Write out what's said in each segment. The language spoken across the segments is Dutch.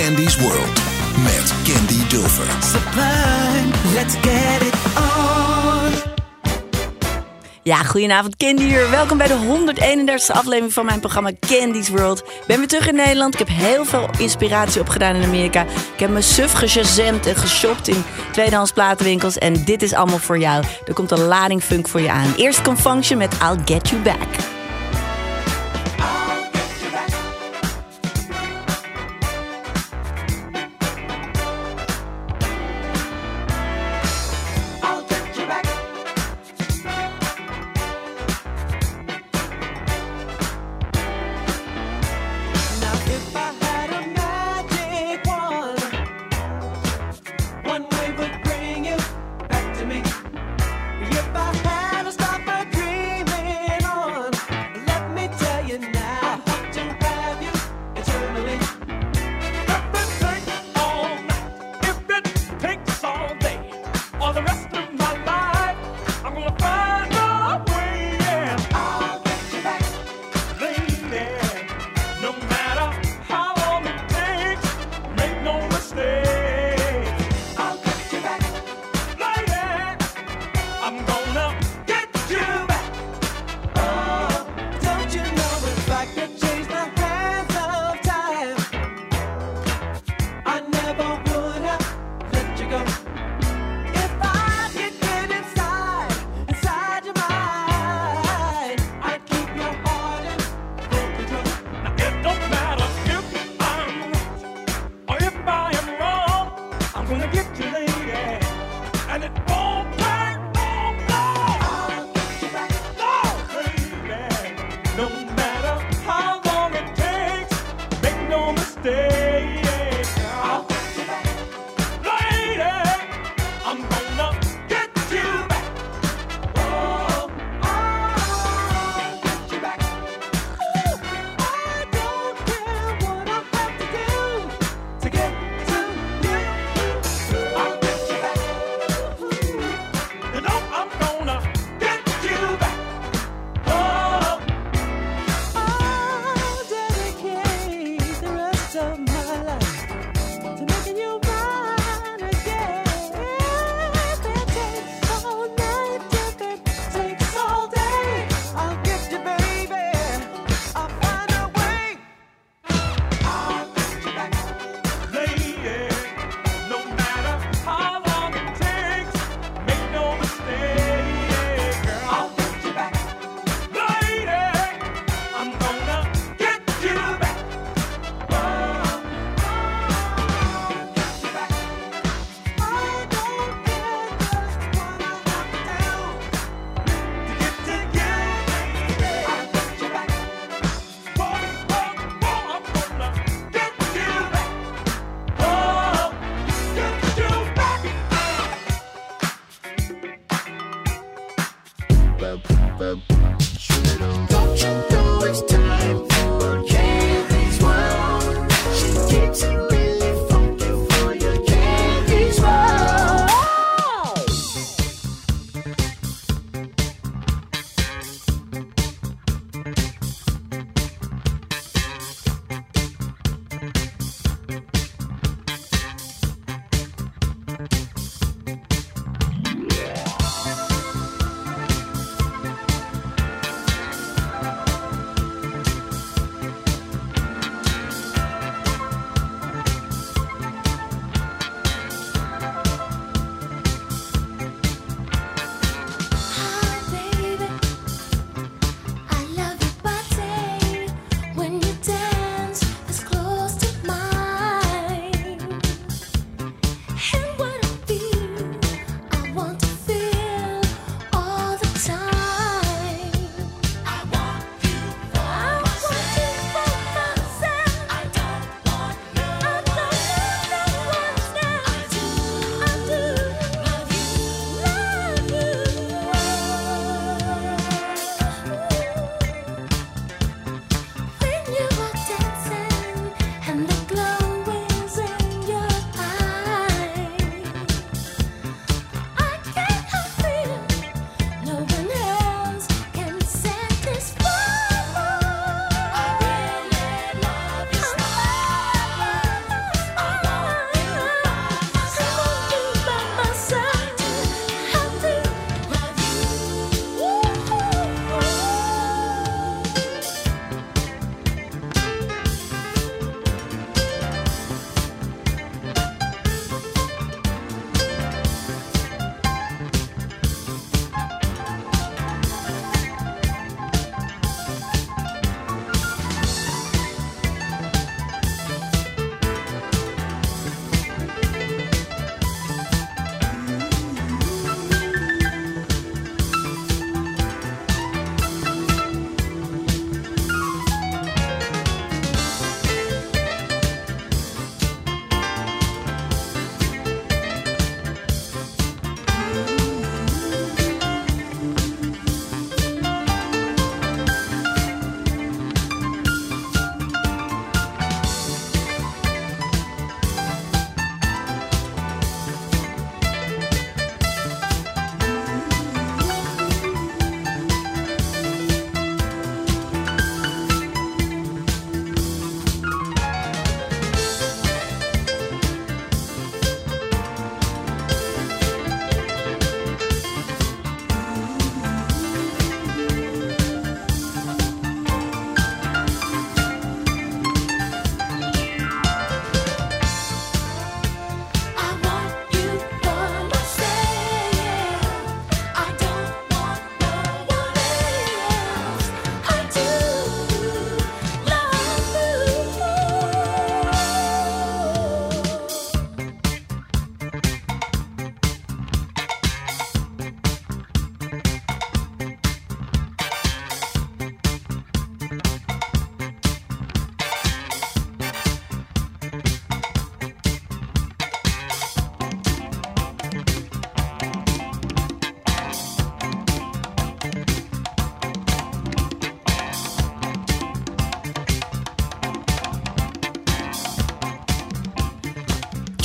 Candy's World met Candy Dulfer. Sublime, let's get it on. Ja, goedenavond Candy hier. Welkom bij de 131ste aflevering van mijn programma Candy's World. Ik ben weer terug in Nederland. Ik heb heel veel inspiratie opgedaan in Amerika. Ik heb mijn suf gejazemd en geshopt in tweedehands platenwinkels. En dit is allemaal voor jou. Er komt een lading funk voor je aan. Eerst Confunction met I'll Get You Back.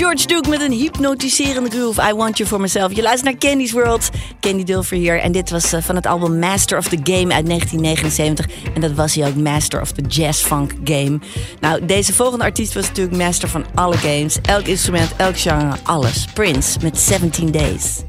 George Duke met een hypnotiserende groove. I Want You For Myself. Je luistert naar Candy's World. Candy Dulfer hier. En dit was eh, van het album Master of the Game uit 1979. En dat was hij ook, Master of the Jazz Funk Game. Nou, deze volgende artiest was natuurlijk master van alle games. Elk instrument, elk genre, alles. Prince met 17 Days.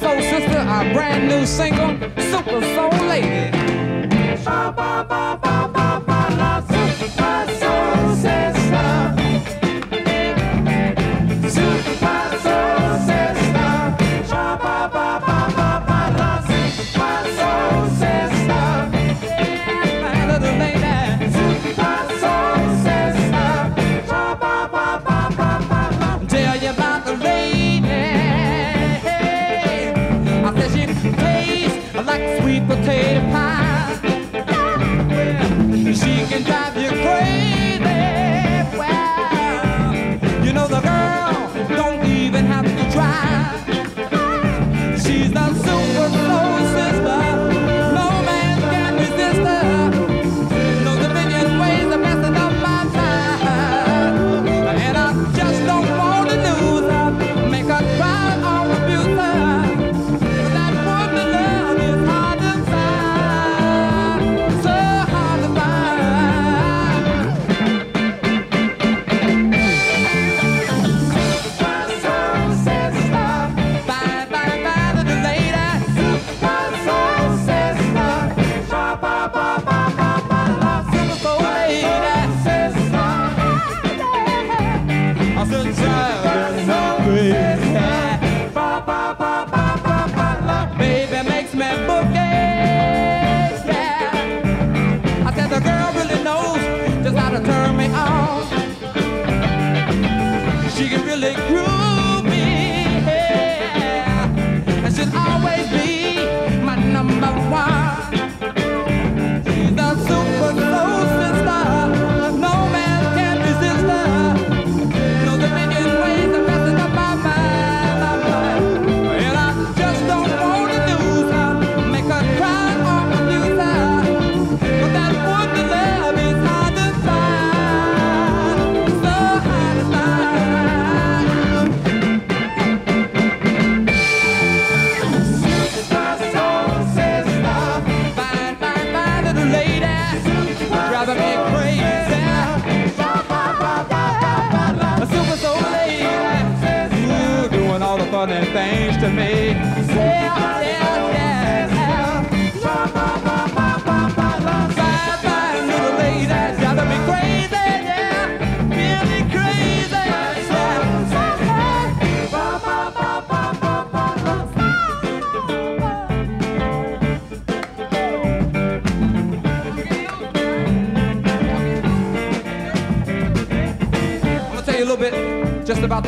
Soul Sister, our brand new single, Super Soul Lady.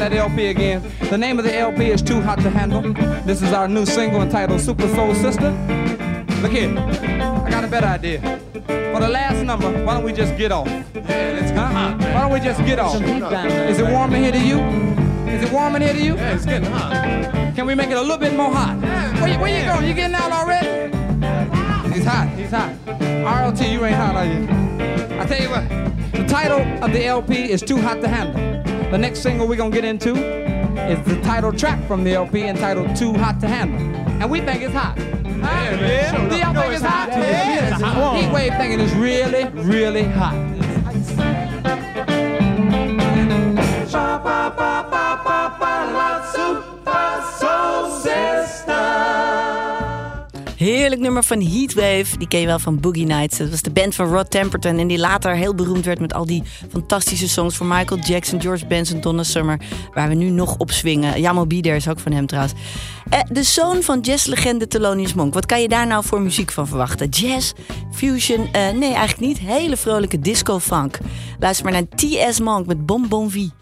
That LP again. The name of the LP is Too Hot to Handle. This is our new single entitled Super Soul Sister. Look here, I got a better idea. For the last number, why don't we just get off? Yeah, let's get. Why don't we just get off? Is it warm in here to you? Is it warm in here to you? Yeah, it's getting hot. Can we make it a little bit more hot? Where you, where you going? You getting out already? He's hot. He's hot. RLT, you ain't hot, are you? I tell you what. The title of the LP is Too Hot to Handle. The next single we're gonna get into is the title track from the LP entitled Too Hot to Handle, and we think it's hot. Yeah, man. Do y'all think it's hot? Yeah, it's hot. Heat wave thinking is really, really hot. Heerlijk nummer van Heatwave. Die ken je wel van Boogie Nights. Dat was de band van Rod Temperton. En die later heel beroemd werd met al die fantastische songs voor Michael Jackson, George Benson, Donna Summer. Waar we nu nog op swingen. Jamo Bieder is ook van hem trouwens. Eh, de zoon van jazzlegende Thelonious Monk. Wat kan je daar nou voor muziek van verwachten? Jazz? Fusion? Eh, nee, eigenlijk niet. Hele vrolijke disco-funk. Luister maar naar T.S. Monk met Bon Bon Vie.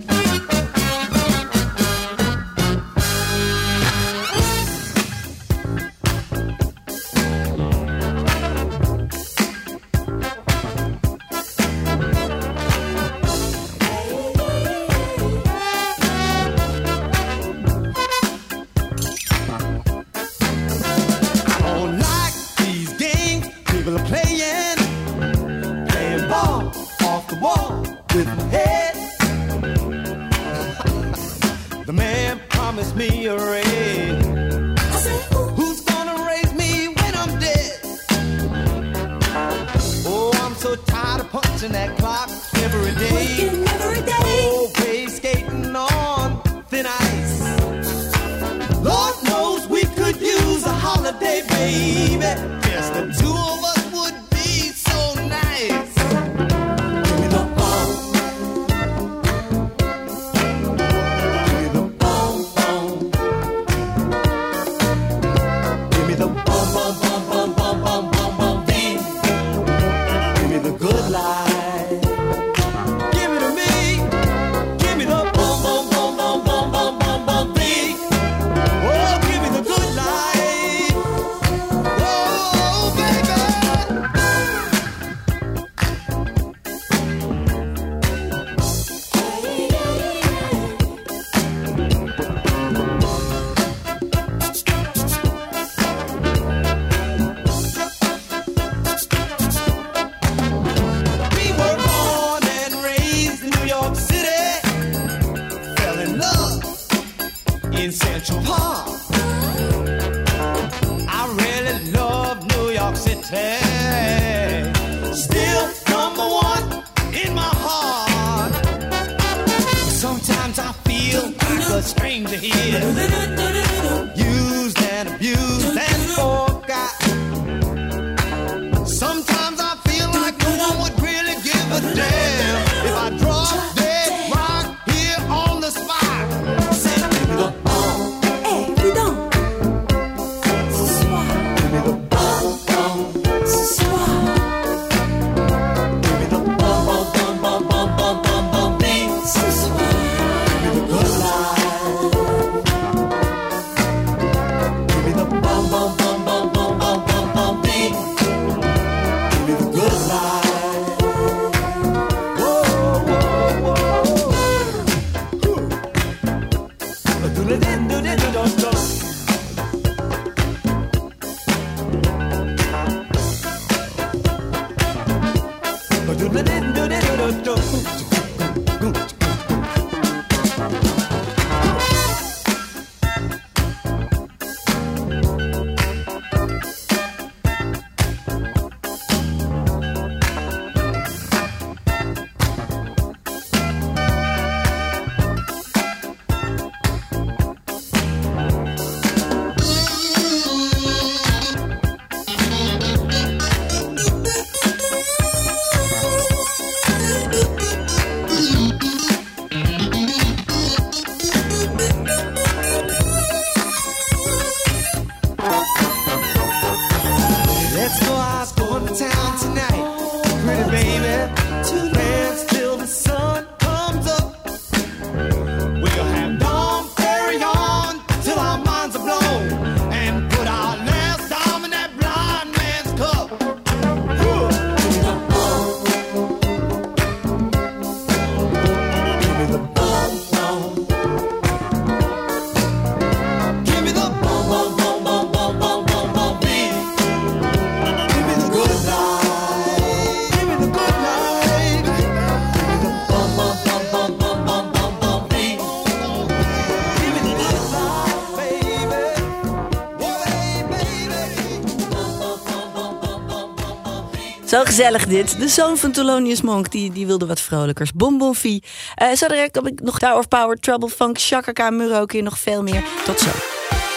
Zo gezellig dit. De zoon van Thelonious Monk, die, die wilde wat vrolijkers. Bonbonfie. Uh, zo direct heb ik nog Tower of Power, Trouble Funk, Chaka Khan, Muroki en nog veel meer. Tot zo.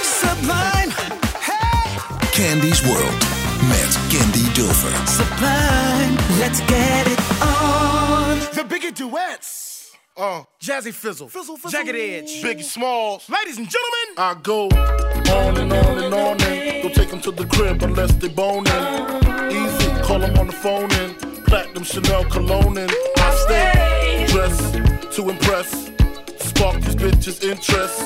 Sublime. Hey, Candy's World met Candy Dulfer. sublime. Let's get it on. The bigger duets. Uh, Jazzy Fizzle, Fizzle, fizzle. Jagged Edge, Biggie Smalls. Ladies and gentlemen. I go on and on and on and don't take them to the crib unless they boning. Call them on the phone and platinum Chanel cologne and I stay dressed to impress, spark these bitches' interest.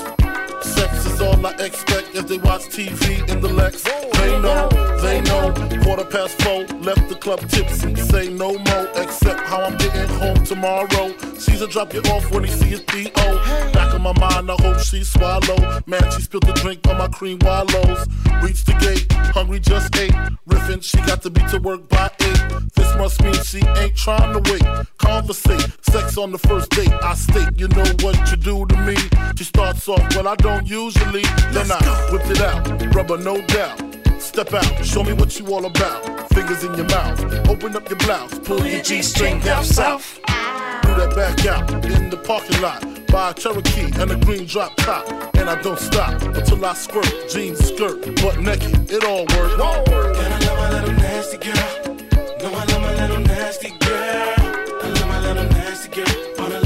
Sex is all I expect as they watch TV in the Lex. They know, they know. Quarter past four, left the club tipsy. Say no more, except how I'm getting home tomorrow. Caesar drop you off when he see his P.O. Back in my mind, I hope she swallow. Man, she spilled the drink on my cream wallows. Reached the gate, hungry just ate. Riffin', she got to be to work by eight. This must mean she ain't trying to wait. Conversate, sex on the first date. I state, you know what you do to me. She starts off, well, I don't usually. Then I whipped it out, rubber, no doubt. Step out, show me what you all about. Fingers in your mouth, open up your blouse, pull your G string down south. Do that back out in the parking lot. Buy a Cherokee and a green drop top. And I don't stop until I squirt. Jeans, skirt, butt naked, it all works. And I love my little nasty girl. No, I love my little nasty girl. I love my little nasty girl.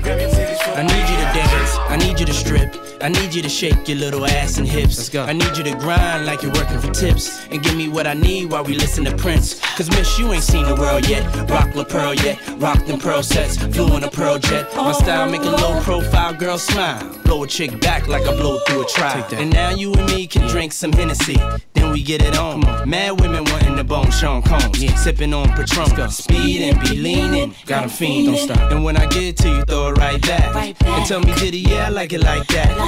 Grab your titties from I need you to dance, I need you to strip, I need you to shake your little ass and hips. Let's go. I need you to grind like you're working for tips and give me what I need while we listen to Prince. Cause miss, you ain't seen the world yet. Rock La Pearl yet, rock them pearl sets, flew in a pearl jet. My style make a low profile girl smile. Blow a chick back like I blow through a trial. And now you and me can drink some Hennessy. Then we get it on. Mad women wanting the bone Sean Combs. Yeah. Sipping on Patron. Speed and be leaning. Got a fiending. Don't stop. And when I get to you, throw it right back. And tell me, did he? Yeah, I like it like that.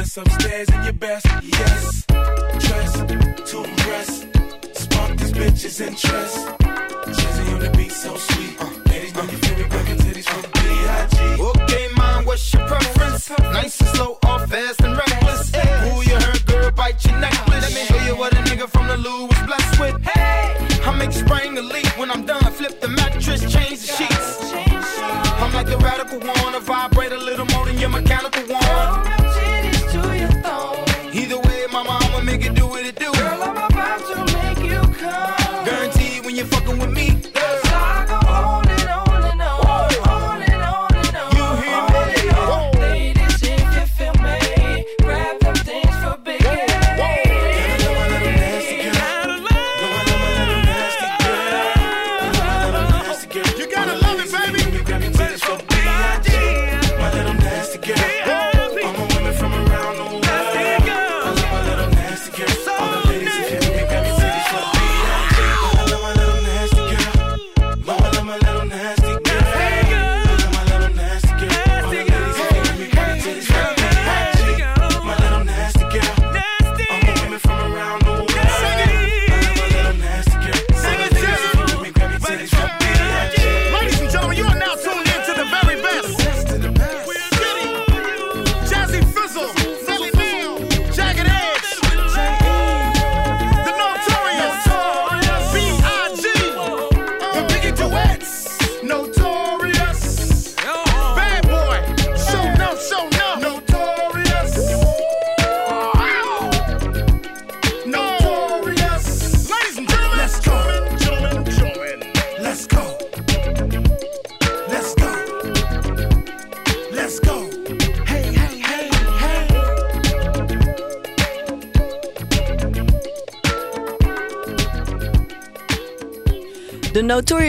Meet upstairs in your best, yes. Dress to impress. Spark these bitches' interest. On the beat, so sweet. Uh, ladies, know you feel me, grab titties from B.I.G. Okay, mom, what's your preference? Nice and slow or fast and reckless? Who you heard, girl, bite your necklace. Let me show you what a nigga from the Lou was blessed with. Hey, I make spring the leak when I'm done.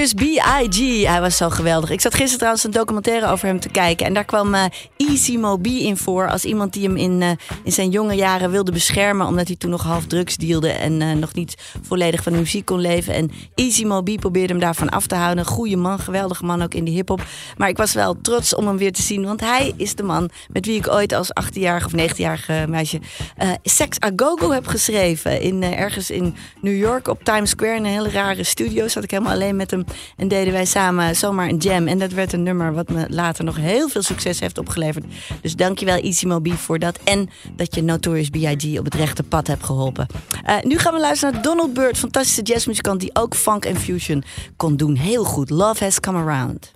Notorious B.I.G. Hij was zo geweldig. Ik zat gisteren trouwens een documentaire over hem te kijken. En daar kwam eh, Easy Moby in voor. Als iemand die hem in, eh, in zijn jonge jaren wilde beschermen. Omdat hij toen nog half drugs dealde. En eh, nog niet volledig van muziek kon leven. En Easy Moby probeerde hem daarvan af te houden. Goeie man, geweldige man ook in de hip-hop. Maar ik was wel trots om hem weer te zien. Want hij is de man met wie ik ooit als 18-jarige of 19-jarige meisje. eh Sex a Go-Go heb geschreven. In, eh, ergens in New York op Times Square. In een hele rare studio zat ik helemaal alleen met hem. En deden wij samen zomaar een jam. En dat werd een nummer wat me later nog heel veel succes heeft opgeleverd. Dus dankjewel Easy Moby voor dat. En dat je Notorious B.I.G. op het rechte pad hebt geholpen. Eh, nu gaan we luisteren naar Donald Byrd. Fantastische jazzmuzikant die ook funk en fusion kon doen. Heel goed. Love has come around.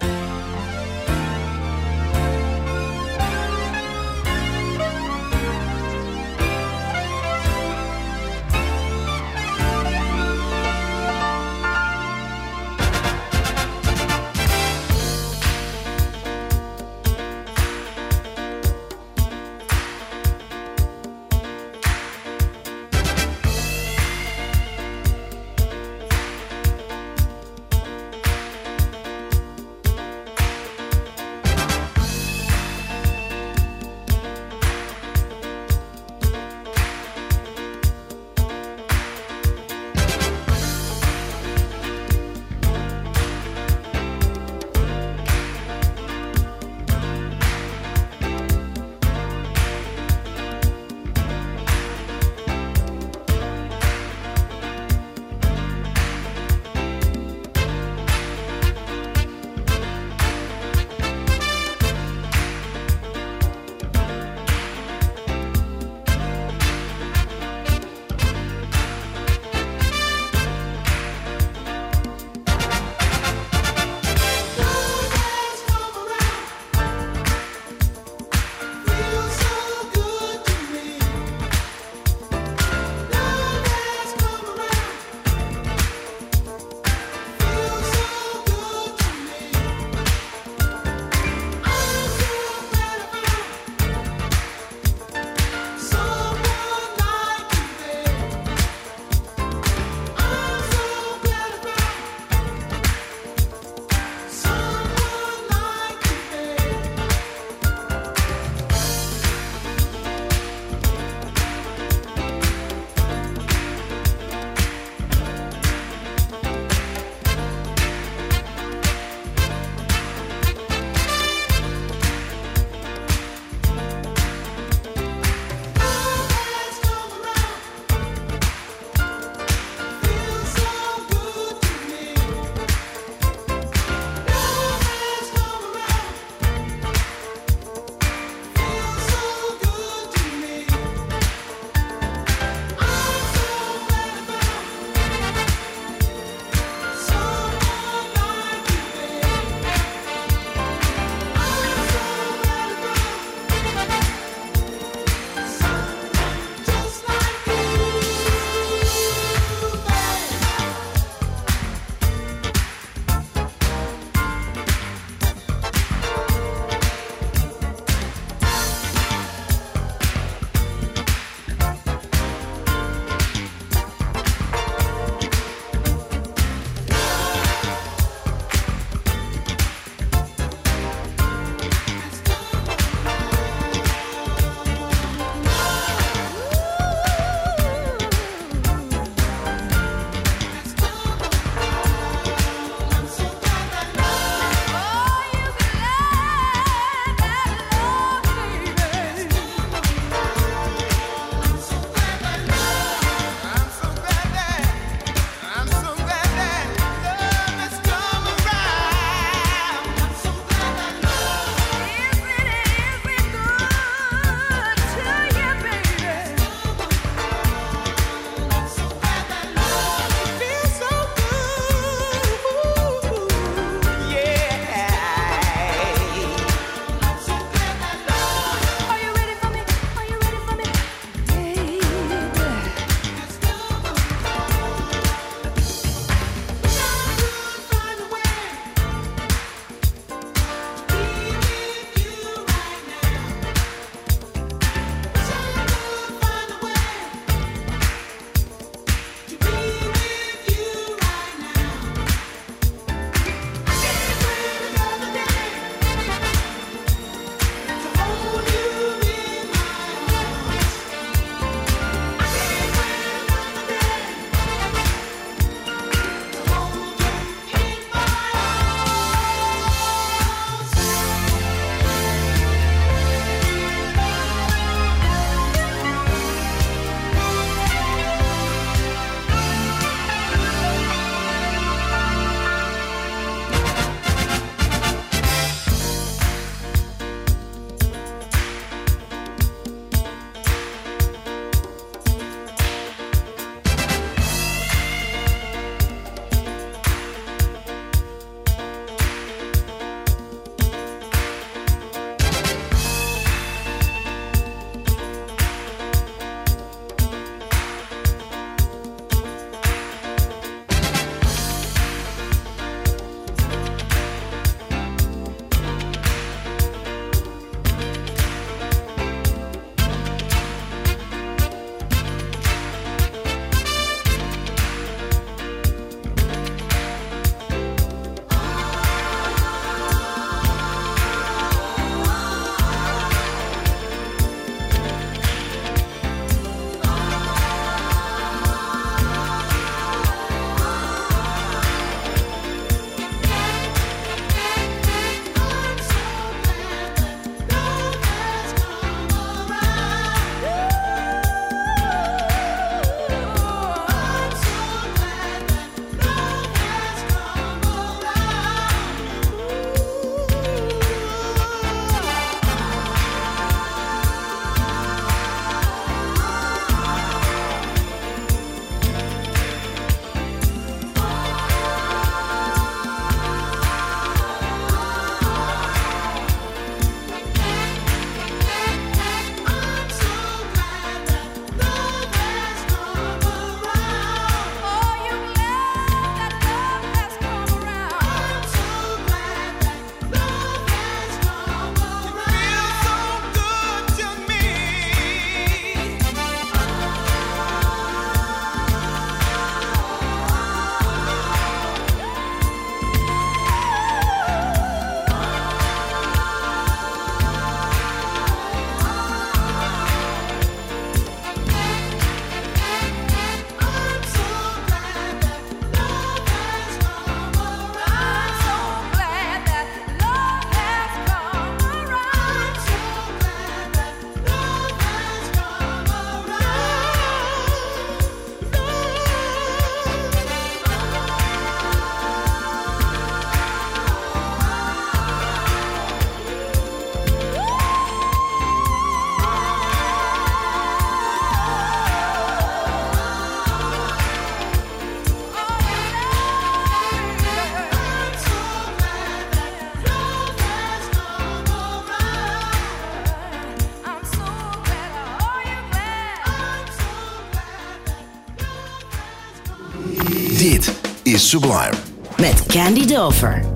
Sublime. Met Candy Dover.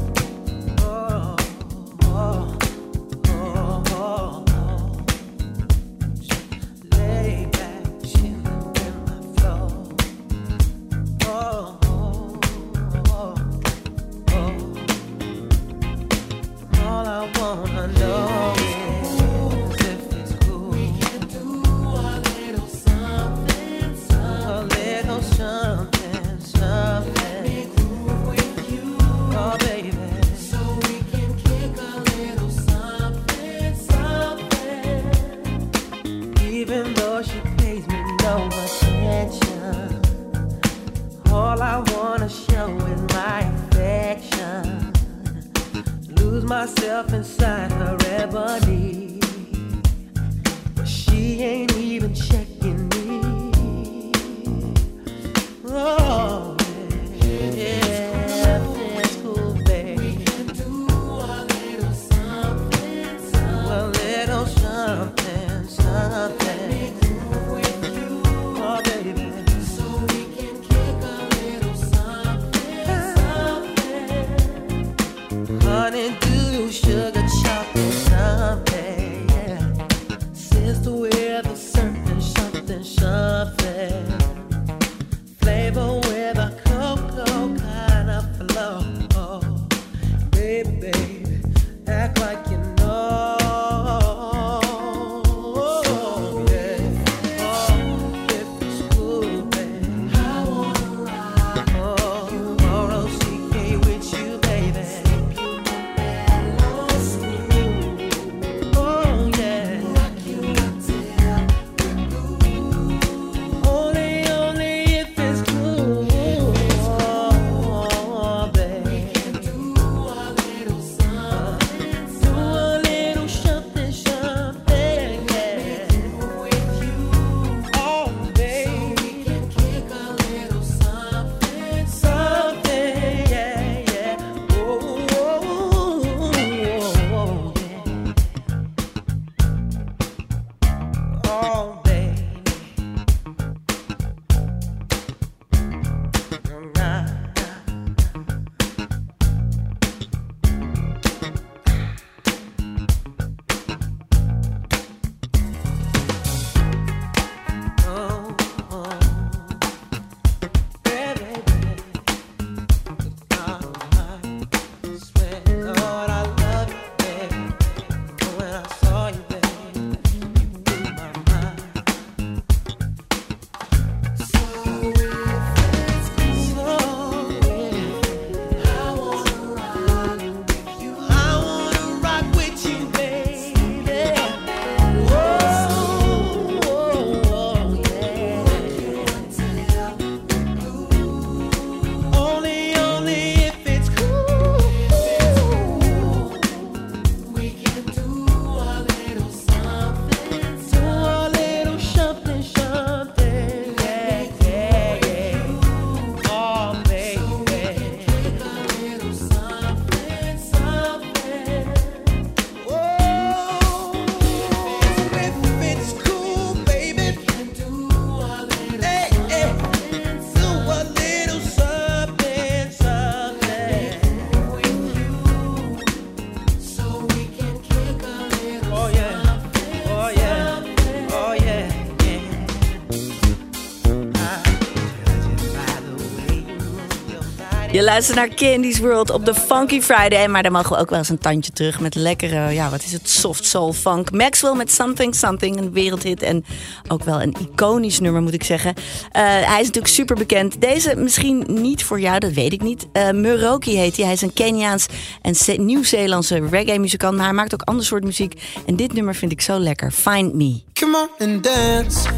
Je luistert naar Candy's World op de Funky Friday. Maar dan mogen we ook wel eens een tandje terug met lekkere, ja, wat is het? Soft soul funk. Maxwell met Something Something, een wereldhit. En ook wel een iconisch nummer, moet ik zeggen. Eh, hij is natuurlijk super bekend. Deze misschien niet voor jou, dat weet ik niet. Eh Muroki heet hij. Hij is een Keniaans en Ze- Nieuw-Zeelandse reggae-muzikant. Maar hij maakt ook ander soort muziek. En dit nummer vind ik zo lekker. Find Me. Come on and dance.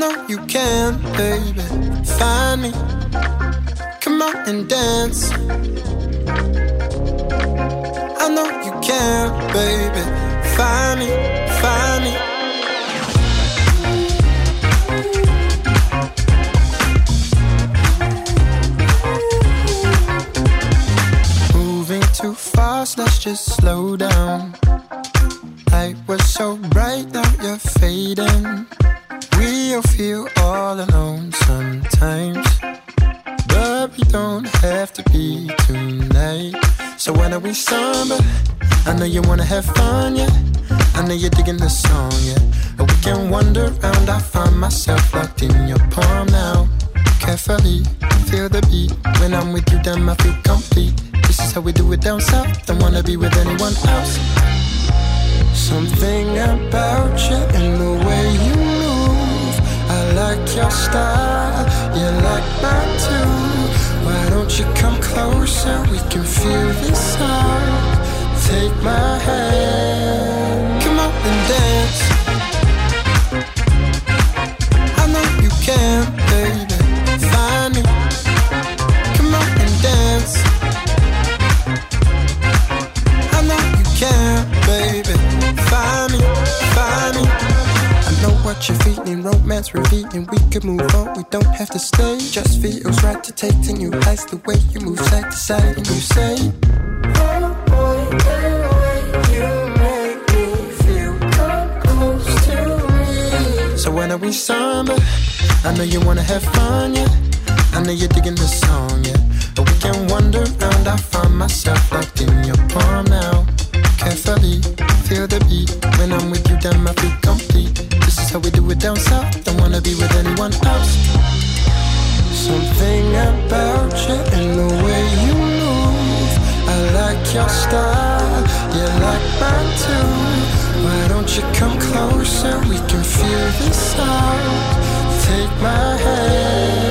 Know you can, baby. Find me. Come on and dance. I know you can, baby. Find me, find me. Moving too fast, let's just slow down. Light was so bright, now you're fading. We all feel all alone sometimes, but we don't have to be tonight. So when are we somber? I know you wanna have fun, yeah. I know you're digging the song, yeah. We can wander around. I find myself locked in your palm now. Carefully feel the beat. When I'm with you, damn, I feel complete. This is how we do it down south. Don't wanna be with anyone else. Something about you and the way you like your style, you like mine too. Why don't you come closer? We can feel this out. Take my hand, come on and dance. I know you can, feeling, romance revealing. We could move on, we don't have to stay. Just feels right to take to new heights. The way you move side to side, and you say, Oh boy, oh, the way you make me feel. Come close to me. So when are we summer? I know you wanna have fun, yeah. I know you're digging the song, yeah. But we can wander around. I find myself locked in your palm now. Carefully feel the beat. When I'm with you, damn, I feel complete. This is how we do it down south. Don't wanna be with anyone else. Something about you and the way you move. I like your style, you like mine too. Why don't you come closer? We can feel this out. Take my hand,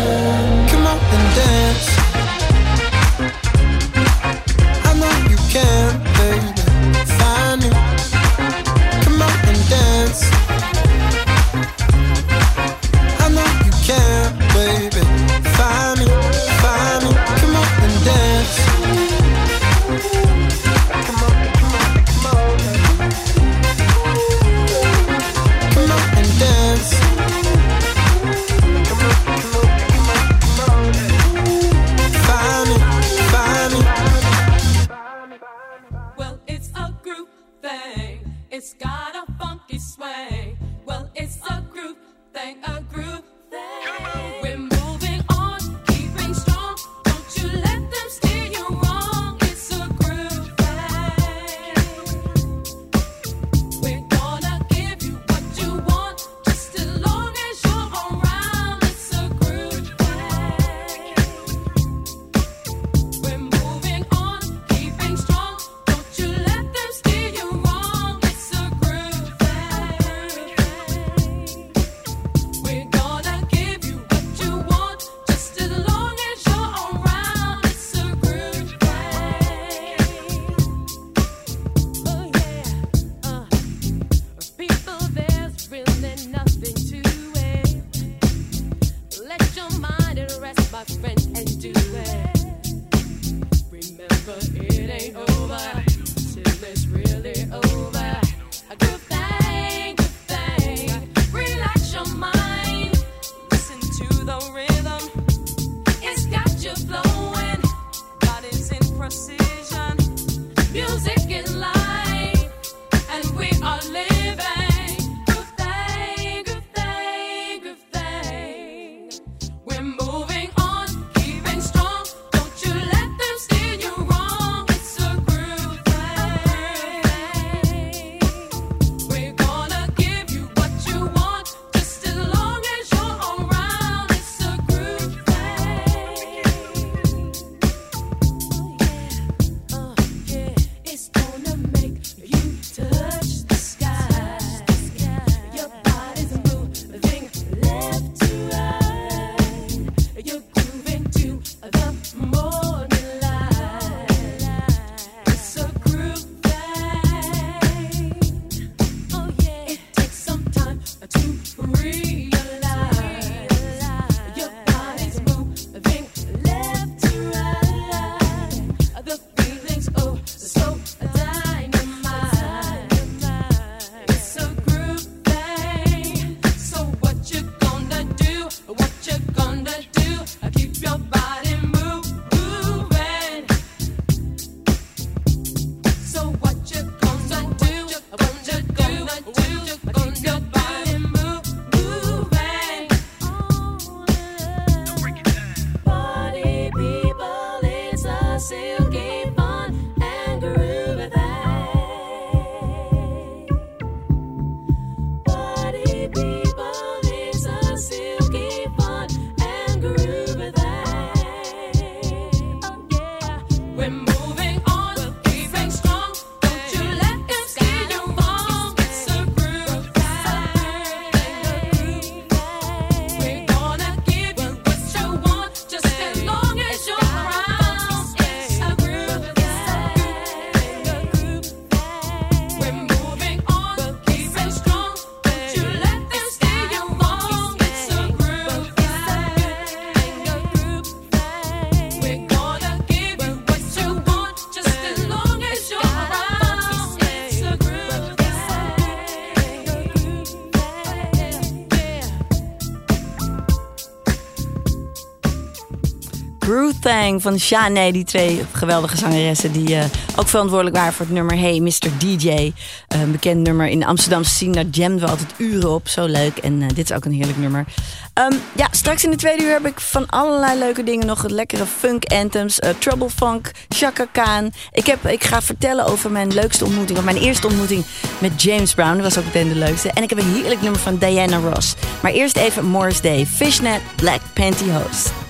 Van Shanae, die twee geweldige zangeressen die eh, ook verantwoordelijk waren voor het nummer Hey Mr. DJ. Eh, een bekend nummer in de Amsterdamse scene, daar jamden we altijd uren op. Zo leuk en eh, dit is ook een heerlijk nummer. Ehm, ja, straks in de tweede uur heb ik van allerlei leuke dingen nog lekkere funk anthems, Trouble Funk, Chaka Khan. Ik, heb, ik ga vertellen over mijn leukste ontmoeting, of mijn eerste ontmoeting met James Brown. Dat was ook meteen de leukste. En ik heb een heerlijk nummer van Diana Ross. Maar eerst even Morris Day, Fishnet Black Pantyhose.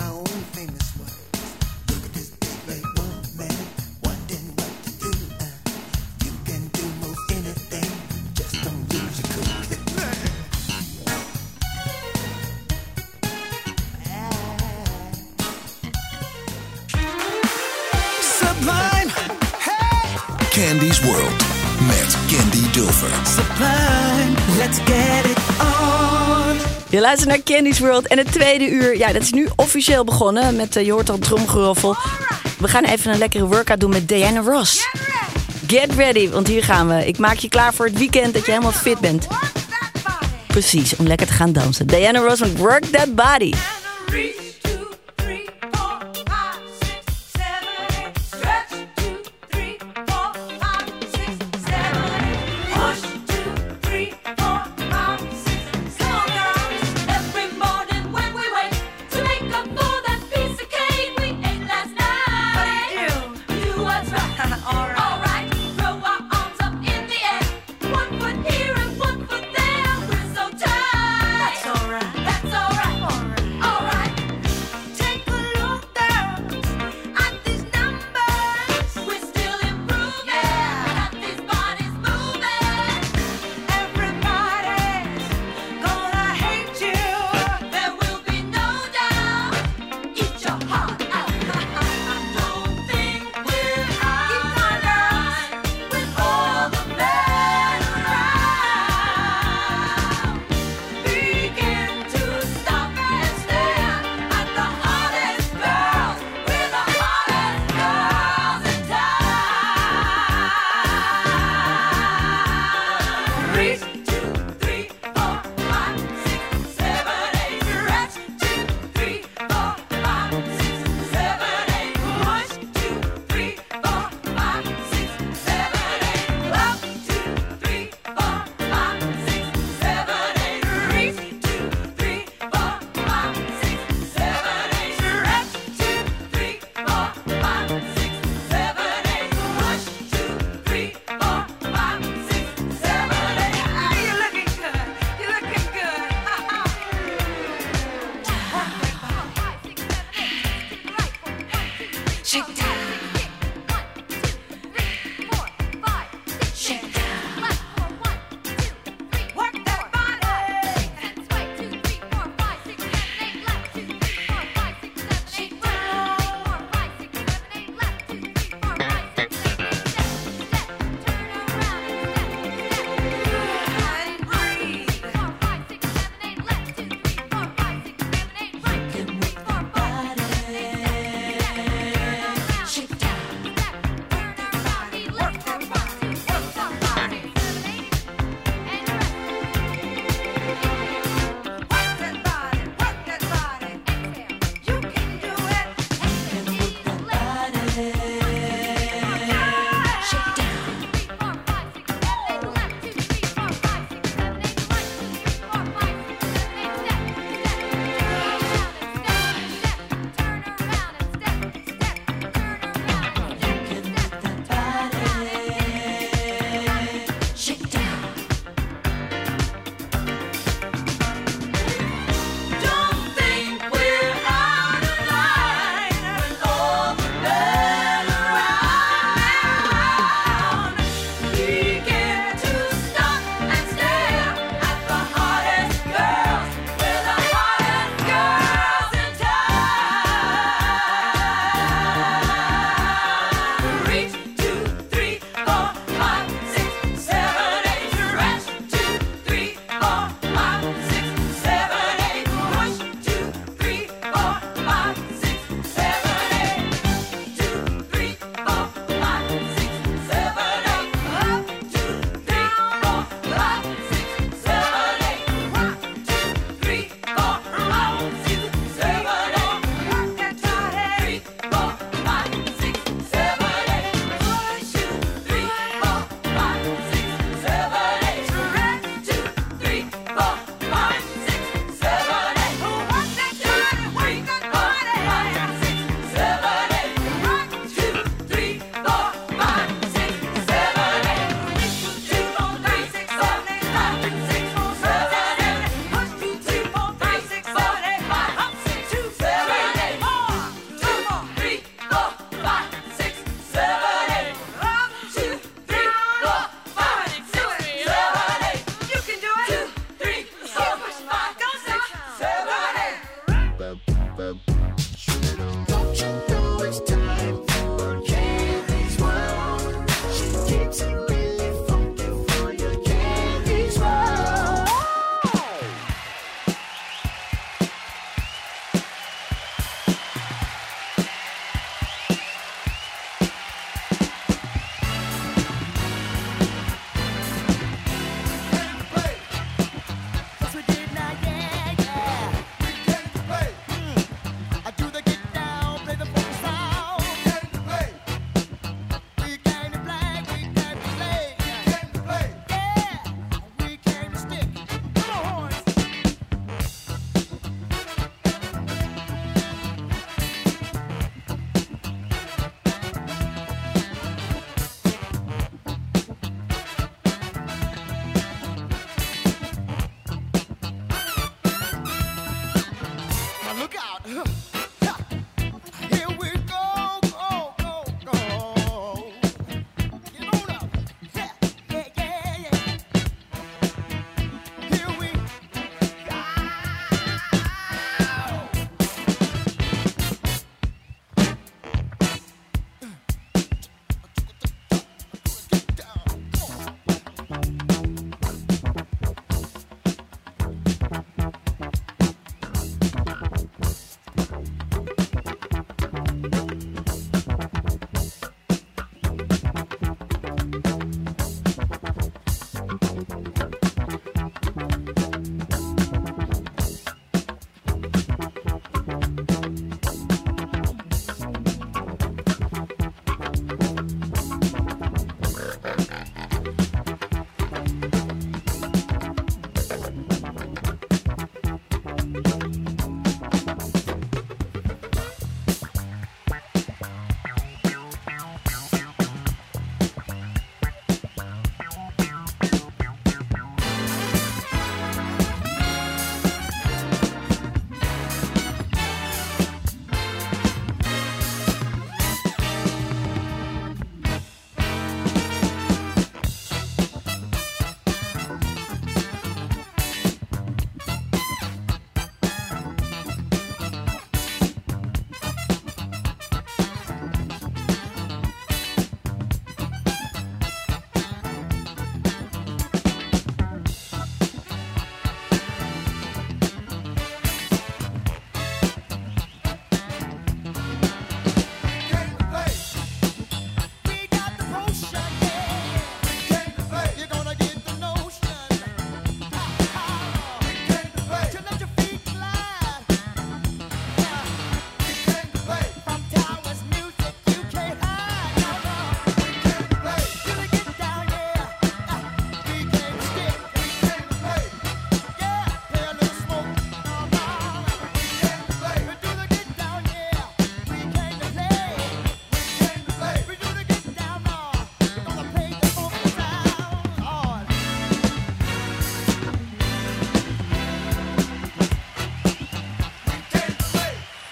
My own famous words. Je luistert naar Candy's World en het tweede uur, ja, dat is nu officieel begonnen met, eh, je hoort al tromgeroffel. We gaan even een lekkere workout doen met Diana Ross. Get ready, want hier gaan we. Ik maak je klaar voor het weekend dat je helemaal fit bent. Precies, om lekker te gaan dansen. Diana Ross met Work That Body.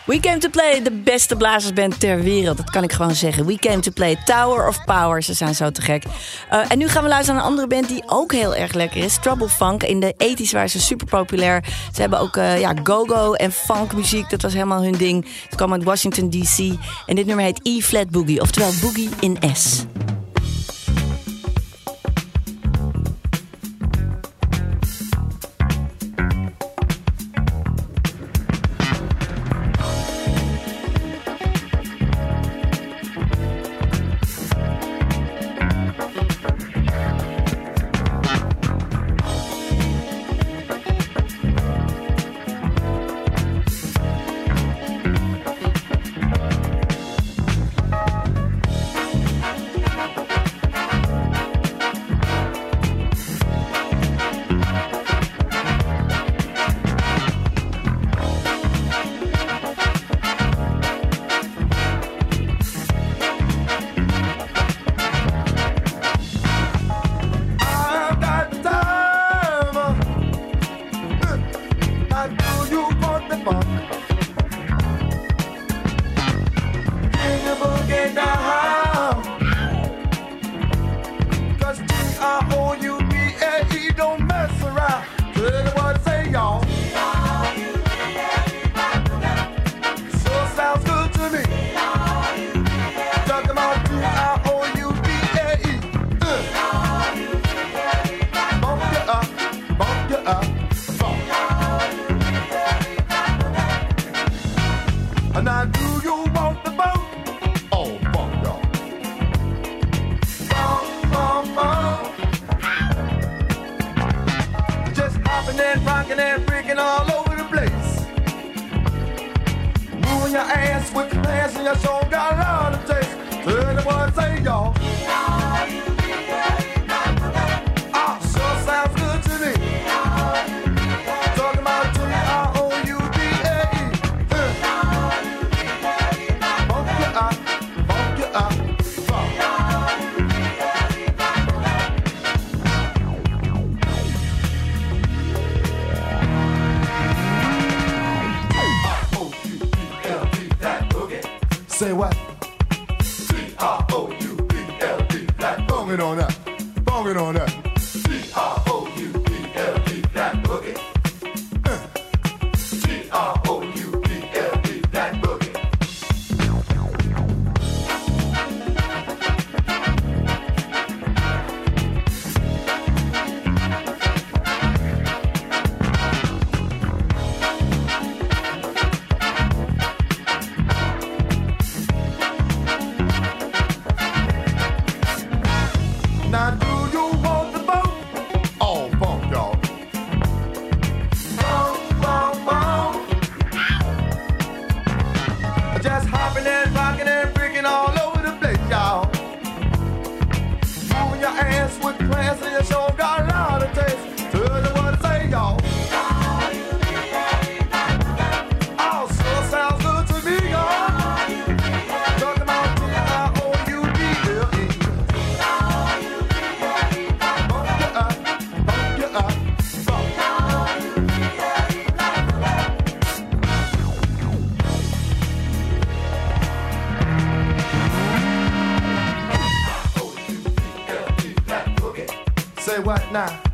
We came to play, de beste blazersband ter wereld. Dat kan ik gewoon zeggen. We came to play, Tower of Power. Ze zijn zo te gek. Eh, en nu gaan we luisteren naar een andere band die ook heel erg lekker is. Trouble Funk. In de 80s waren ze super populair. Ze hebben ook eh, ja, go-go en funk muziek. Dat was helemaal hun ding. Het kwam uit Washington D.C. En dit nummer heet E-flat boogie. Oftewel boogie in S. you Yeah.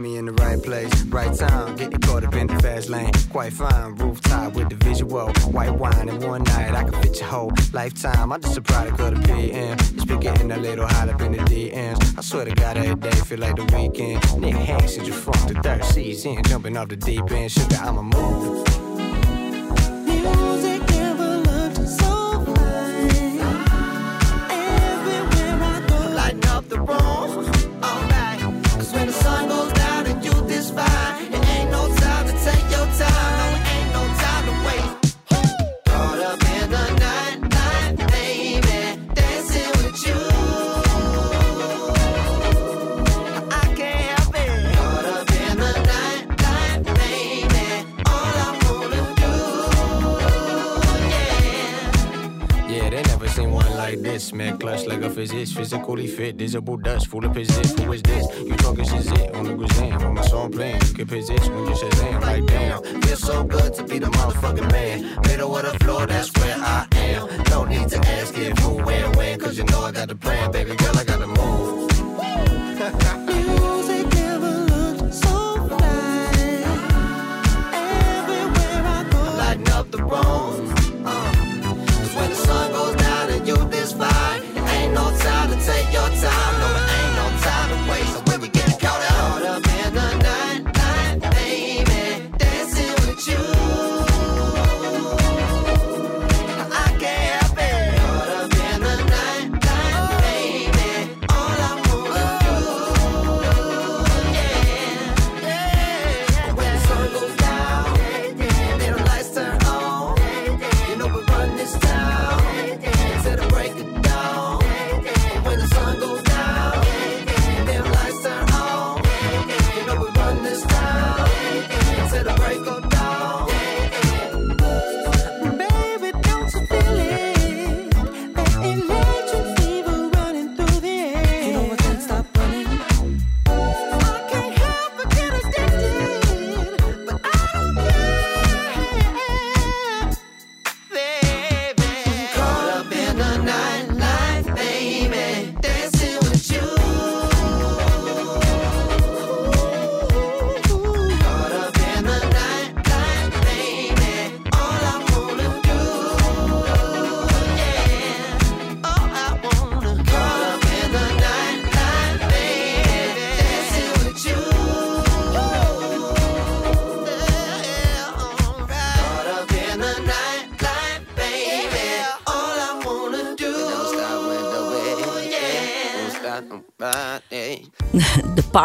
Me in the right place, right time. Getting caught up in the fast lane. Quite fine, rooftop with the visual. White wine in one night, I can fit your whole lifetime. I'm just a product of the PM. It's been getting a little hot up in the DMs. I swear to God, every day feel like the weekend. Nigga, hang since you from the third season. Jumping off the deep end, sugar, physics, physically fit, visible dust, full of position. Who is this? You talking shit on the Grazam, on my song playing. You can position when you say damn, like damn. Feels so good to be the motherfucking man. Middle of the floor, that's where I am. No need to ask if, who, where, when, cause you know I got the plan, baby girl, I gotta move.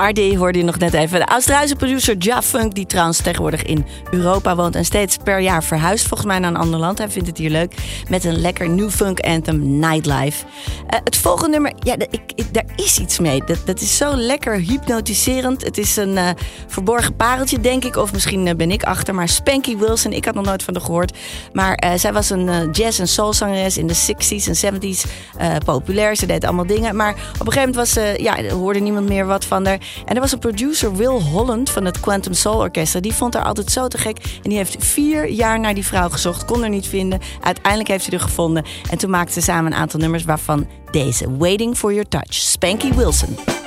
Party hoorde je nog net even. De Australische producer Ja Funk, die trouwens tegenwoordig in Europa woont en steeds per jaar verhuist, volgens mij naar een ander land. Hij vindt het hier leuk. Met een lekker new funk anthem, Nightlife. Eh, het volgende nummer, ja, ik, daar is iets mee. Dat, dat is zo lekker hypnotiserend. Het is een eh, verborgen pareltje, denk ik. Of misschien eh, ben ik achter. Maar Spanky Wilson, ik had nog nooit van haar gehoord. Maar eh, zij was een jazz- en soulzangeres in de 60s en 70s. eh, populair, ze deed allemaal dingen. Maar op een gegeven moment was ze, ja, hoorde niemand meer wat van haar. En er was een producer, Will Holland van het Quantum Soul Orchestra. Die vond haar altijd zo te gek. En die heeft vier jaar naar die vrouw gezocht, kon er niet vinden. Uiteindelijk heeft hij er gevonden. En toen maakten ze samen een aantal nummers, waarvan deze: Waiting for Your Touch, Spanky Wilson.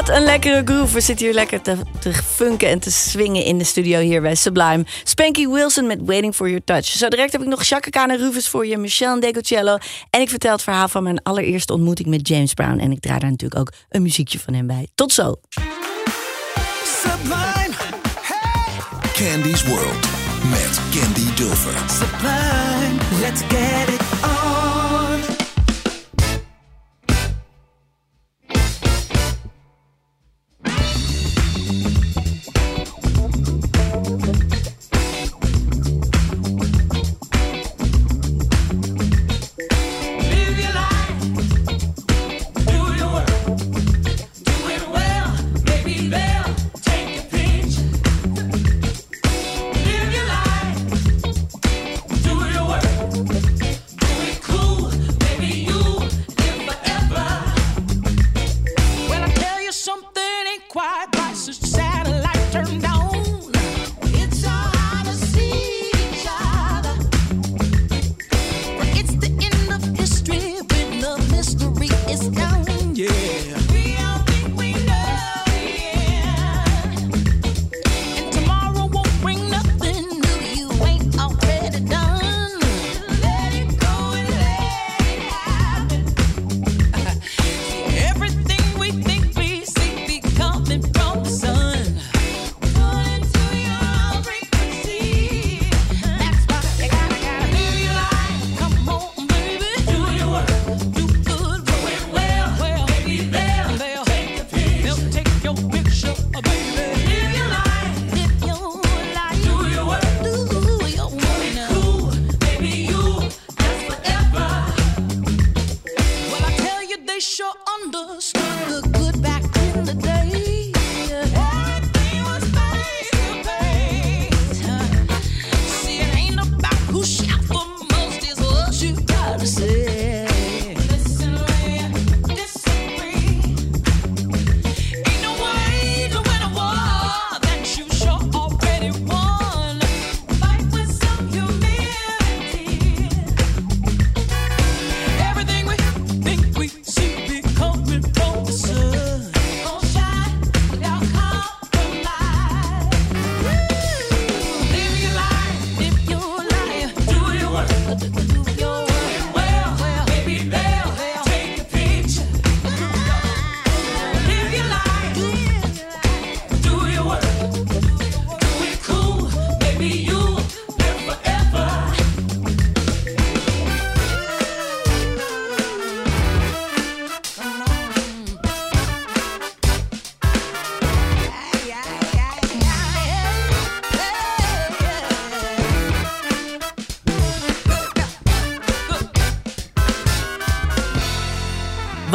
Wat een lekkere groove. We zitten hier lekker te, te funken en te swingen in de studio hier bij Sublime. Spanky Wilson met Waiting for Your Touch. Zo direct heb ik nog Khan en Rufus voor je, Michelle en Decocello. En ik vertel het verhaal van mijn allereerste ontmoeting met James Brown. En ik draai daar natuurlijk ook een muziekje van hem bij. Tot zo. Sublime. Candy's World met Candy Dulfer. Sublime, let's get it on.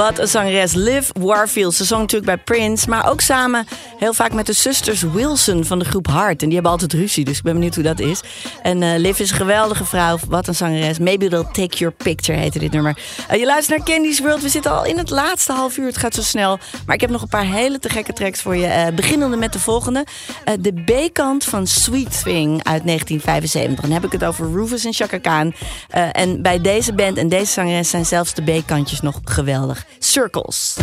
Wat een zangeres. Liv Warfield. Ze zong natuurlijk bij Prince. Maar ook samen heel vaak met de zusters Wilson van de groep Hart. En die hebben altijd ruzie. Dus ik ben benieuwd hoe dat is. En eh, Liv is een geweldige vrouw. Wat een zangeres. Maybe they'll take your picture heette dit nummer. Eh, je luistert naar Candy's World. We zitten al in het laatste half uur. Het gaat zo snel. Maar ik heb nog een paar hele te gekke tracks voor je. Eh, beginnende met de volgende. De B-kant van Sweet Thing uit 1975. Dan heb ik het over Rufus en Chaka Khan. En bij deze band en deze zangeres zijn zelfs de B-kantjes nog geweldig. Circles.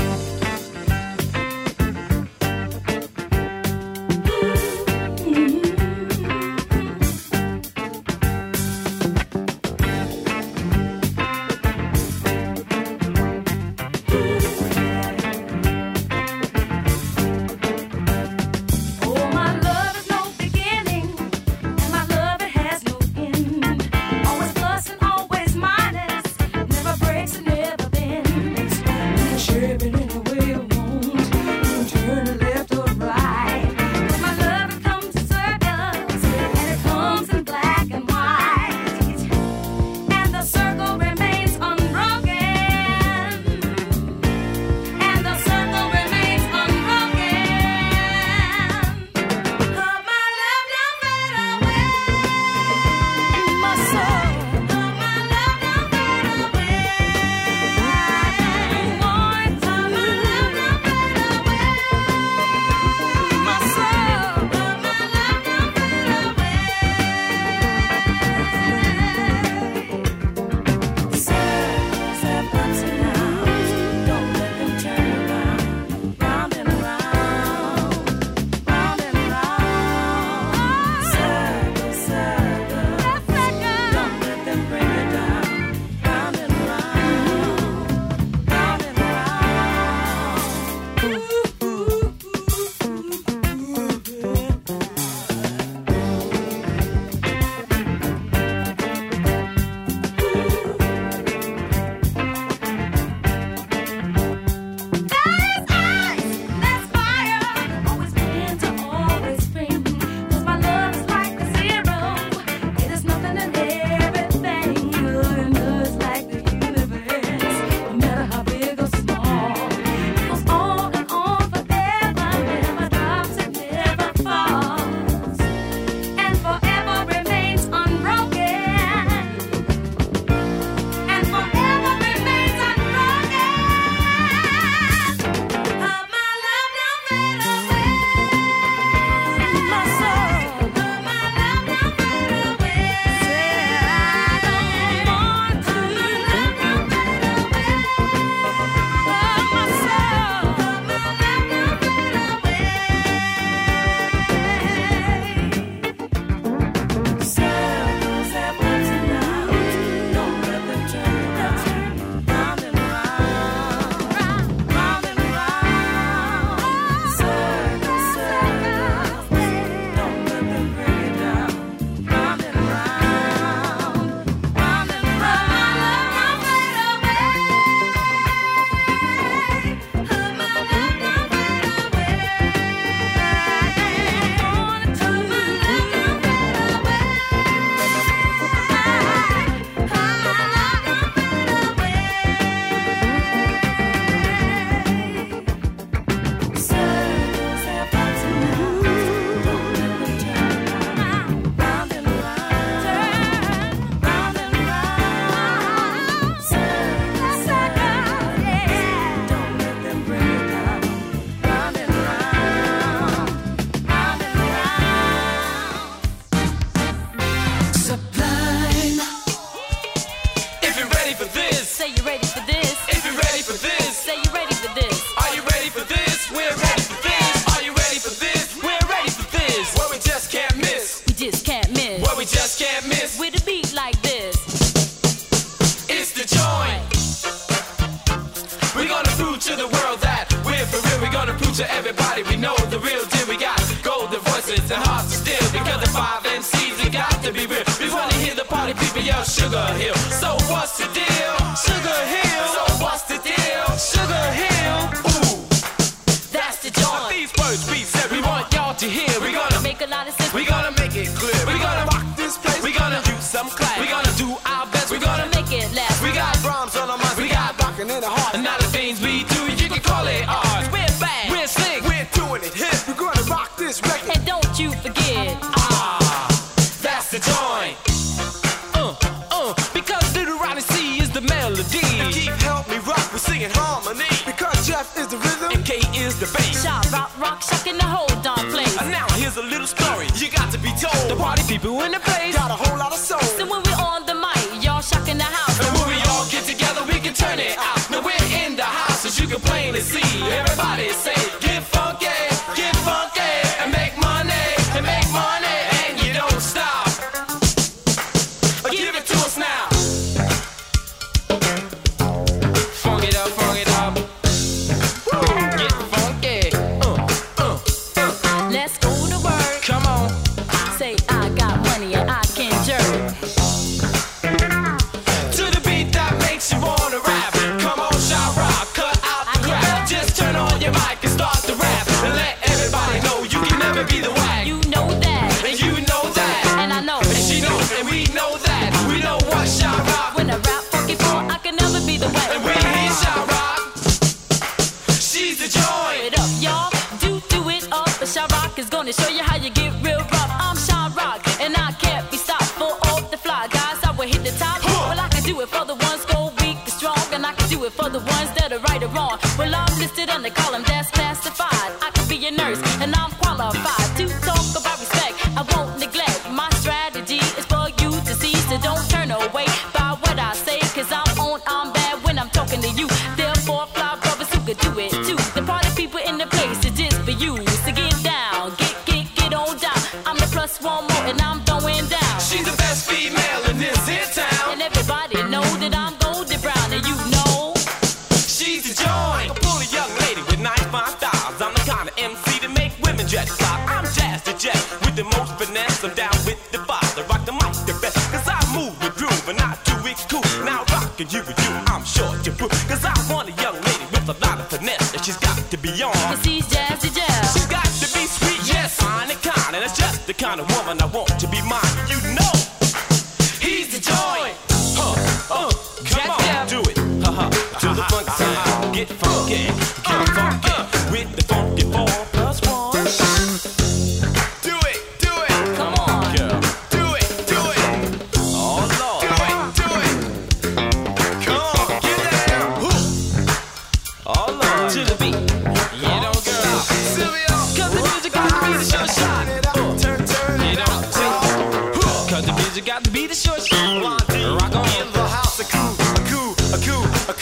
Party people in the place. Got a whole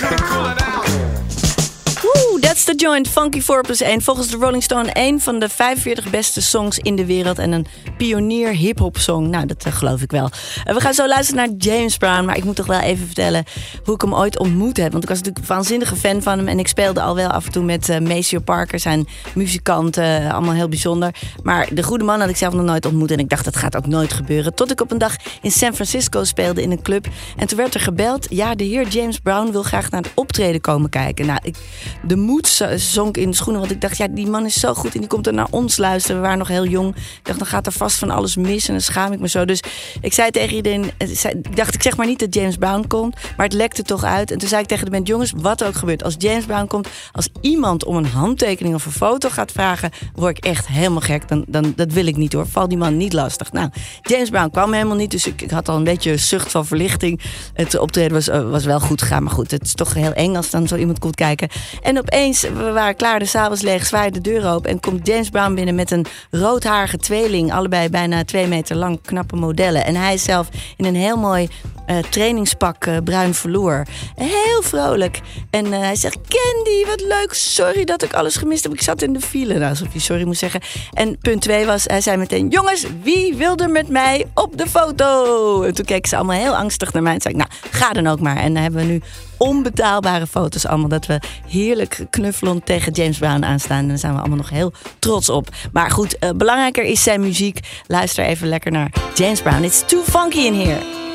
Kinda cool that's the joint. Funky 4 plus 1. Volgens de Rolling Stone een van de 45 beste songs in de wereld. En een pionier hip-hop song. Nou, dat eh, geloof ik wel. En we gaan zo luisteren naar James Brown. Maar ik moet toch wel even vertellen hoe ik hem ooit ontmoet heb. Want ik was natuurlijk een waanzinnige fan van hem. En ik speelde al wel af en toe met eh Maceo Parker, zijn muzikant. eh, allemaal heel bijzonder. Maar de goede man had ik zelf nog nooit ontmoet. En ik dacht, dat gaat ook nooit gebeuren. Tot ik op een dag in San Francisco speelde in een club. En toen werd er gebeld. Ja, de heer James Brown wil graag naar het optreden komen kijken. Nou, ik, de moed zonk in de schoenen. Want ik dacht, ja, die man is zo goed. En die komt er naar ons luisteren. We waren nog heel jong. Ik dacht, dan gaat er vast van alles mis. En dan schaam ik me zo. Dus ik zei tegen iedereen... eh, Ik dacht, ik zeg maar niet dat James Brown komt. Maar het lekte toch uit. En toen zei ik tegen de band... Jongens, wat ook gebeurt. Als James Brown komt... Als iemand om een handtekening of een foto gaat vragen... word ik echt helemaal gek. Dan, dan, dat wil ik niet hoor. Val die man niet lastig. Nou, James Brown kwam helemaal niet. Dus ik, ik had al een beetje een zucht van verlichting. Het optreden was, eh, was wel goed gegaan. Maar goed, het is toch heel eng als dan zo iemand komt kijken. En opeens, we waren klaar. De was leeg. Zwaaide de deur open. En komt James Brown binnen met een roodharige tweeling. Allebei bijna twee meter lang. Knappe modellen. En hij zelf in een heel mooi eh, trainingspak eh, bruin verloor. Heel vrolijk. En eh, hij zegt: Candy, wat leuk. Sorry dat ik alles gemist heb. Ik zat in de file. Nou, alsof hij sorry moest zeggen. En punt twee was: hij zei meteen: Jongens, wie wil er met mij op de foto? En toen keken ze allemaal heel angstig naar mij. En zei ik: Nou, ga dan ook maar. En dan hebben we nu onbetaalbare foto's allemaal. Dat we heerlijk knuffelend tegen James Brown aanstaan. En daar zijn we allemaal nog heel trots op. Maar goed, eh, belangrijker is zijn muziek. Luister even lekker naar James Brown. It's too funky in here.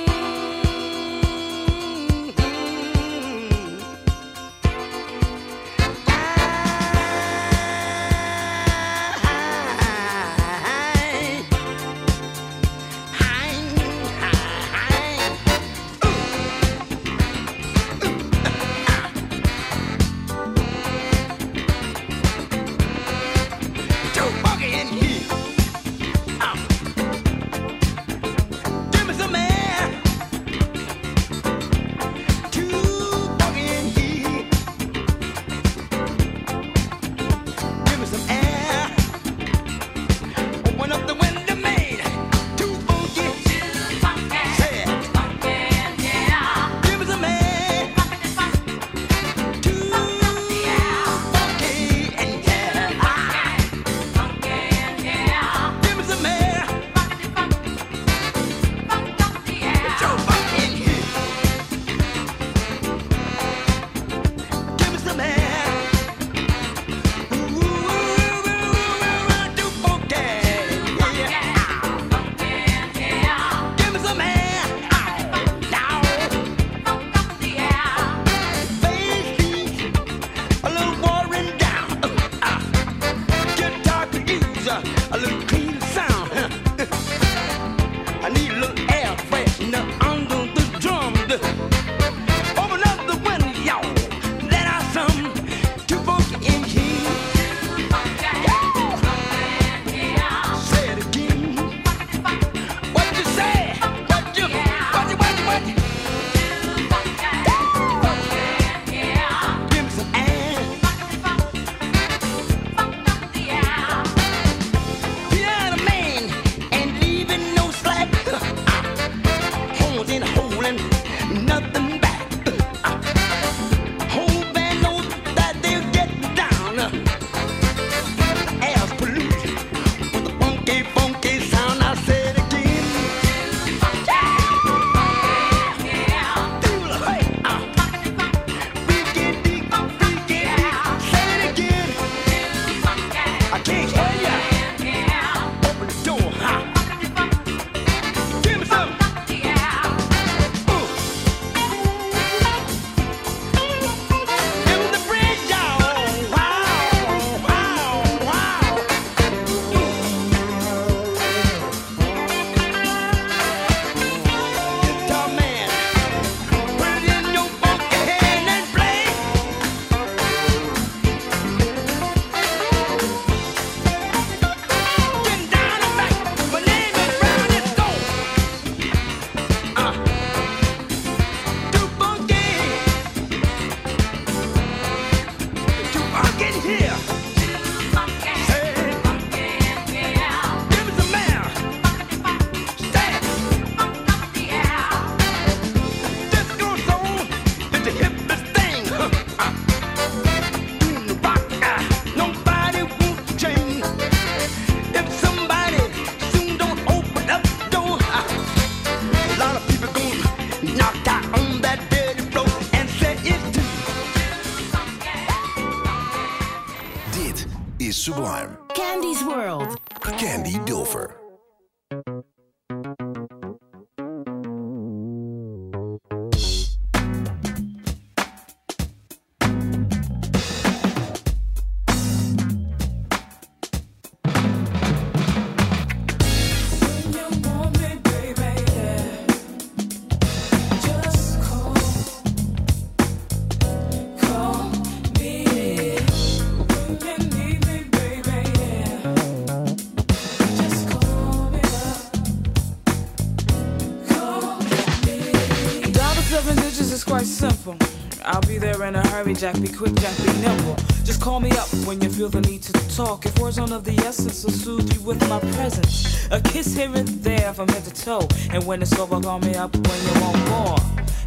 is quite simple. I'll be there in a hurry, Jack. Be quick, Jack. Be nimble. Just call me up when you feel the need to talk. If words aren't of the essence, I'll soothe you with my presence. A kiss here and there from head to toe. And when it's over, call me up when you want more.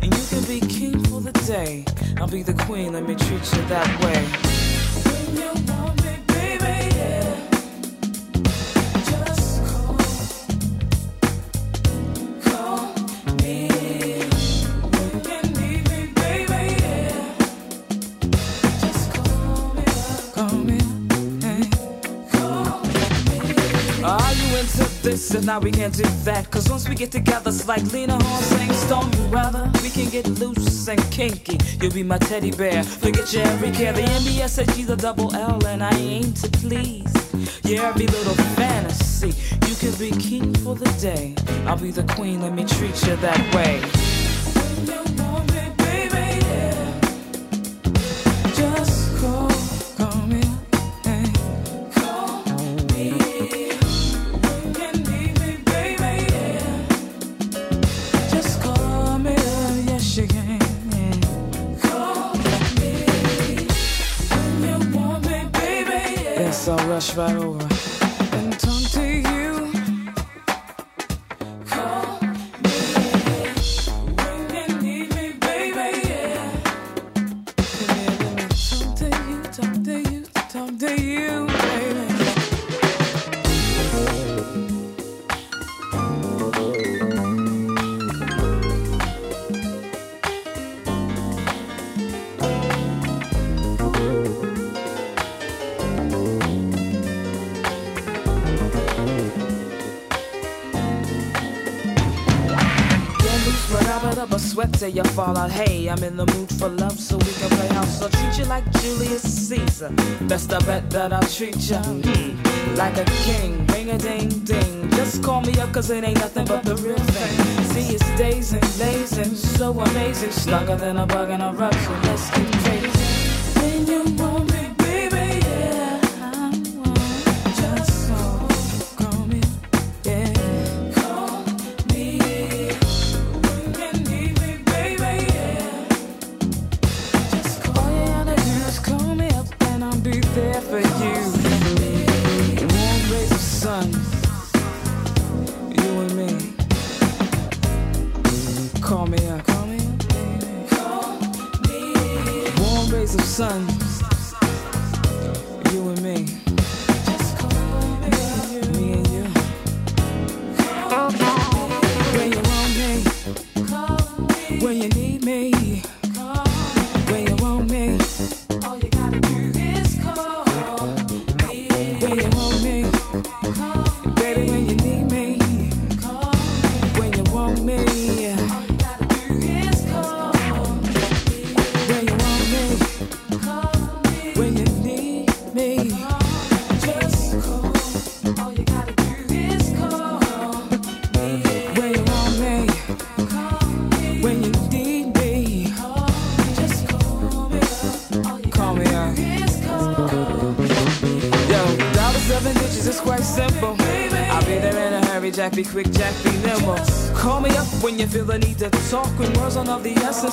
And you can be king for the day. I'll be the queen. Let me treat you that way. If now we can't do that? Cause once we get together, it's like Lena Horne saying, Stormy weather. We can get loose and kinky. You'll be my teddy bear. Forget your every care. The NBS said she's a double L, and I aim to please. Yeah, every little fantasy. You can be king for the day. I'll be the queen, let me treat you that way. Over fall out. Hey, I'm in the mood for love, so we can play house. So treat you like Julius Caesar. Best I bet that I'll treat you hmm, like a king. Ring a ding ding. Just call me up, cause it ain't nothing but the real thing. See, it's days and days and so amazing. Stronger than a bug in a rug, so let's get crazy.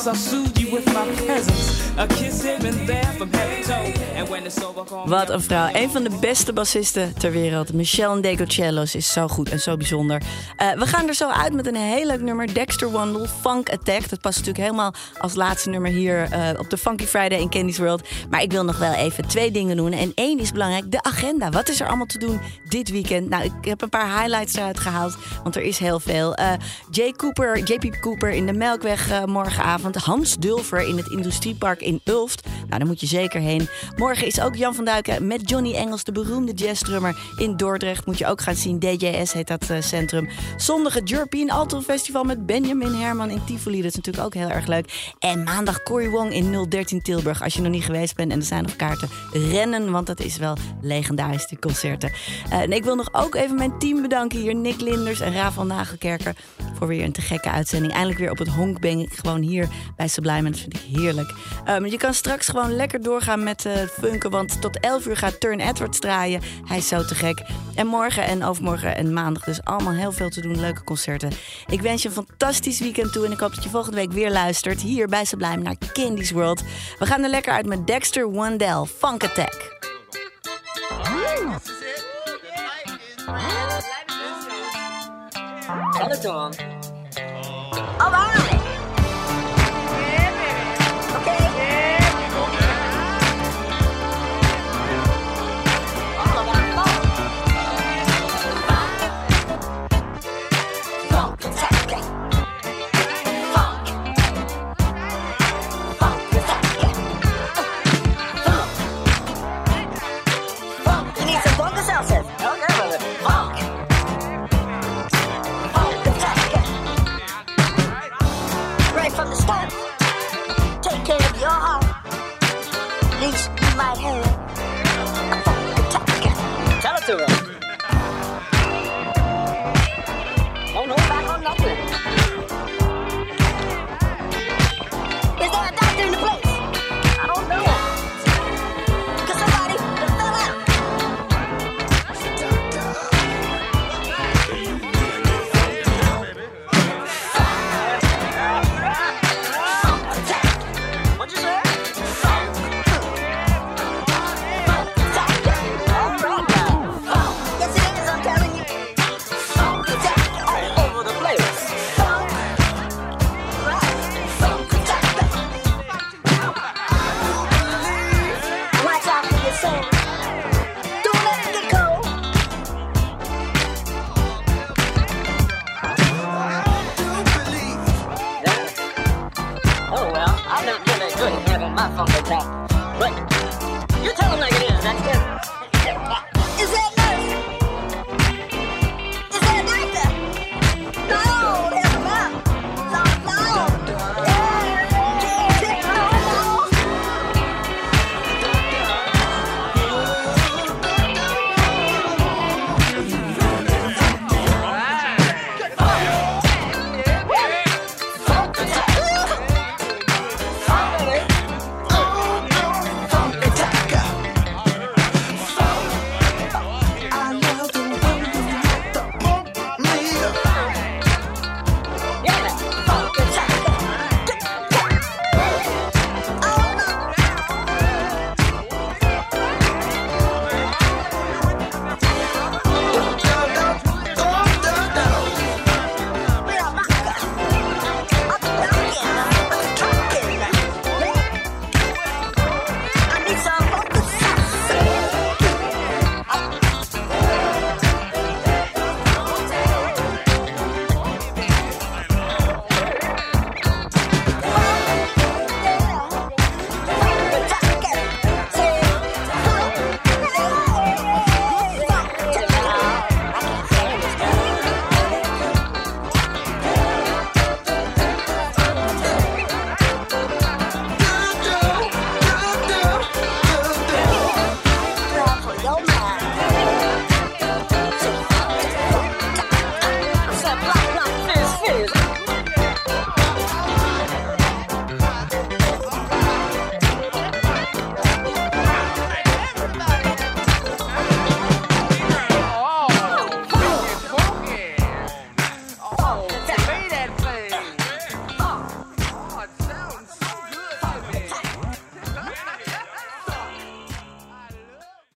nossa. Wat een vrouw. Een van de beste bassisten ter wereld. Michelle Degocello. Ze is zo goed en zo bijzonder. Eh, we gaan er zo uit met een heel leuk nummer. Dexter Wandel, Funk Attack. Dat past natuurlijk helemaal als laatste nummer hier eh, op de Funky Friday in Candy's World. Maar ik wil nog wel even twee dingen doen. En één is belangrijk, de agenda. Wat is er allemaal te doen dit weekend? Nou, ik heb een paar highlights eruit gehaald. Want er is heel veel. Eh, J. Cooper, JP Cooper in de Melkweg morgenavond. Hans Dulfer in het Industriepark in Ulft. Nou, daar moet je zeker heen. Morgen is ook Jan van Met Johnny Engels, de beroemde jazzdrummer in Dordrecht. Moet je ook gaan zien. DJS heet dat eh, centrum. Zondag het European Alto Festival met Benjamin Herman in Tivoli. Dat is natuurlijk ook heel erg leuk. En maandag Cory Wong in 013 Tilburg. Als je nog niet geweest bent en er zijn nog kaarten, rennen. Want dat is wel legendarisch, die concerten. Eh, en ik wil nog ook even mijn team bedanken hier. Nick Linders en Rafael Nagelkerker. Voor weer een te gekke uitzending. Eindelijk weer op het honk ben ik gewoon hier bij Sublime. Dat vind ik heerlijk. Ehm, je kan straks gewoon lekker doorgaan met eh funken. Want tot 11 uur gaat Turn Edwards draaien. Hij is zo te gek. En morgen en overmorgen en maandag dus allemaal heel veel te doen. Leuke concerten. Ik wens je een fantastisch weekend toe. En ik hoop dat je volgende week weer luistert. Hier bij Sublime naar Candy's World. We gaan er lekker uit met Dexter Wandel. Funk Attack. To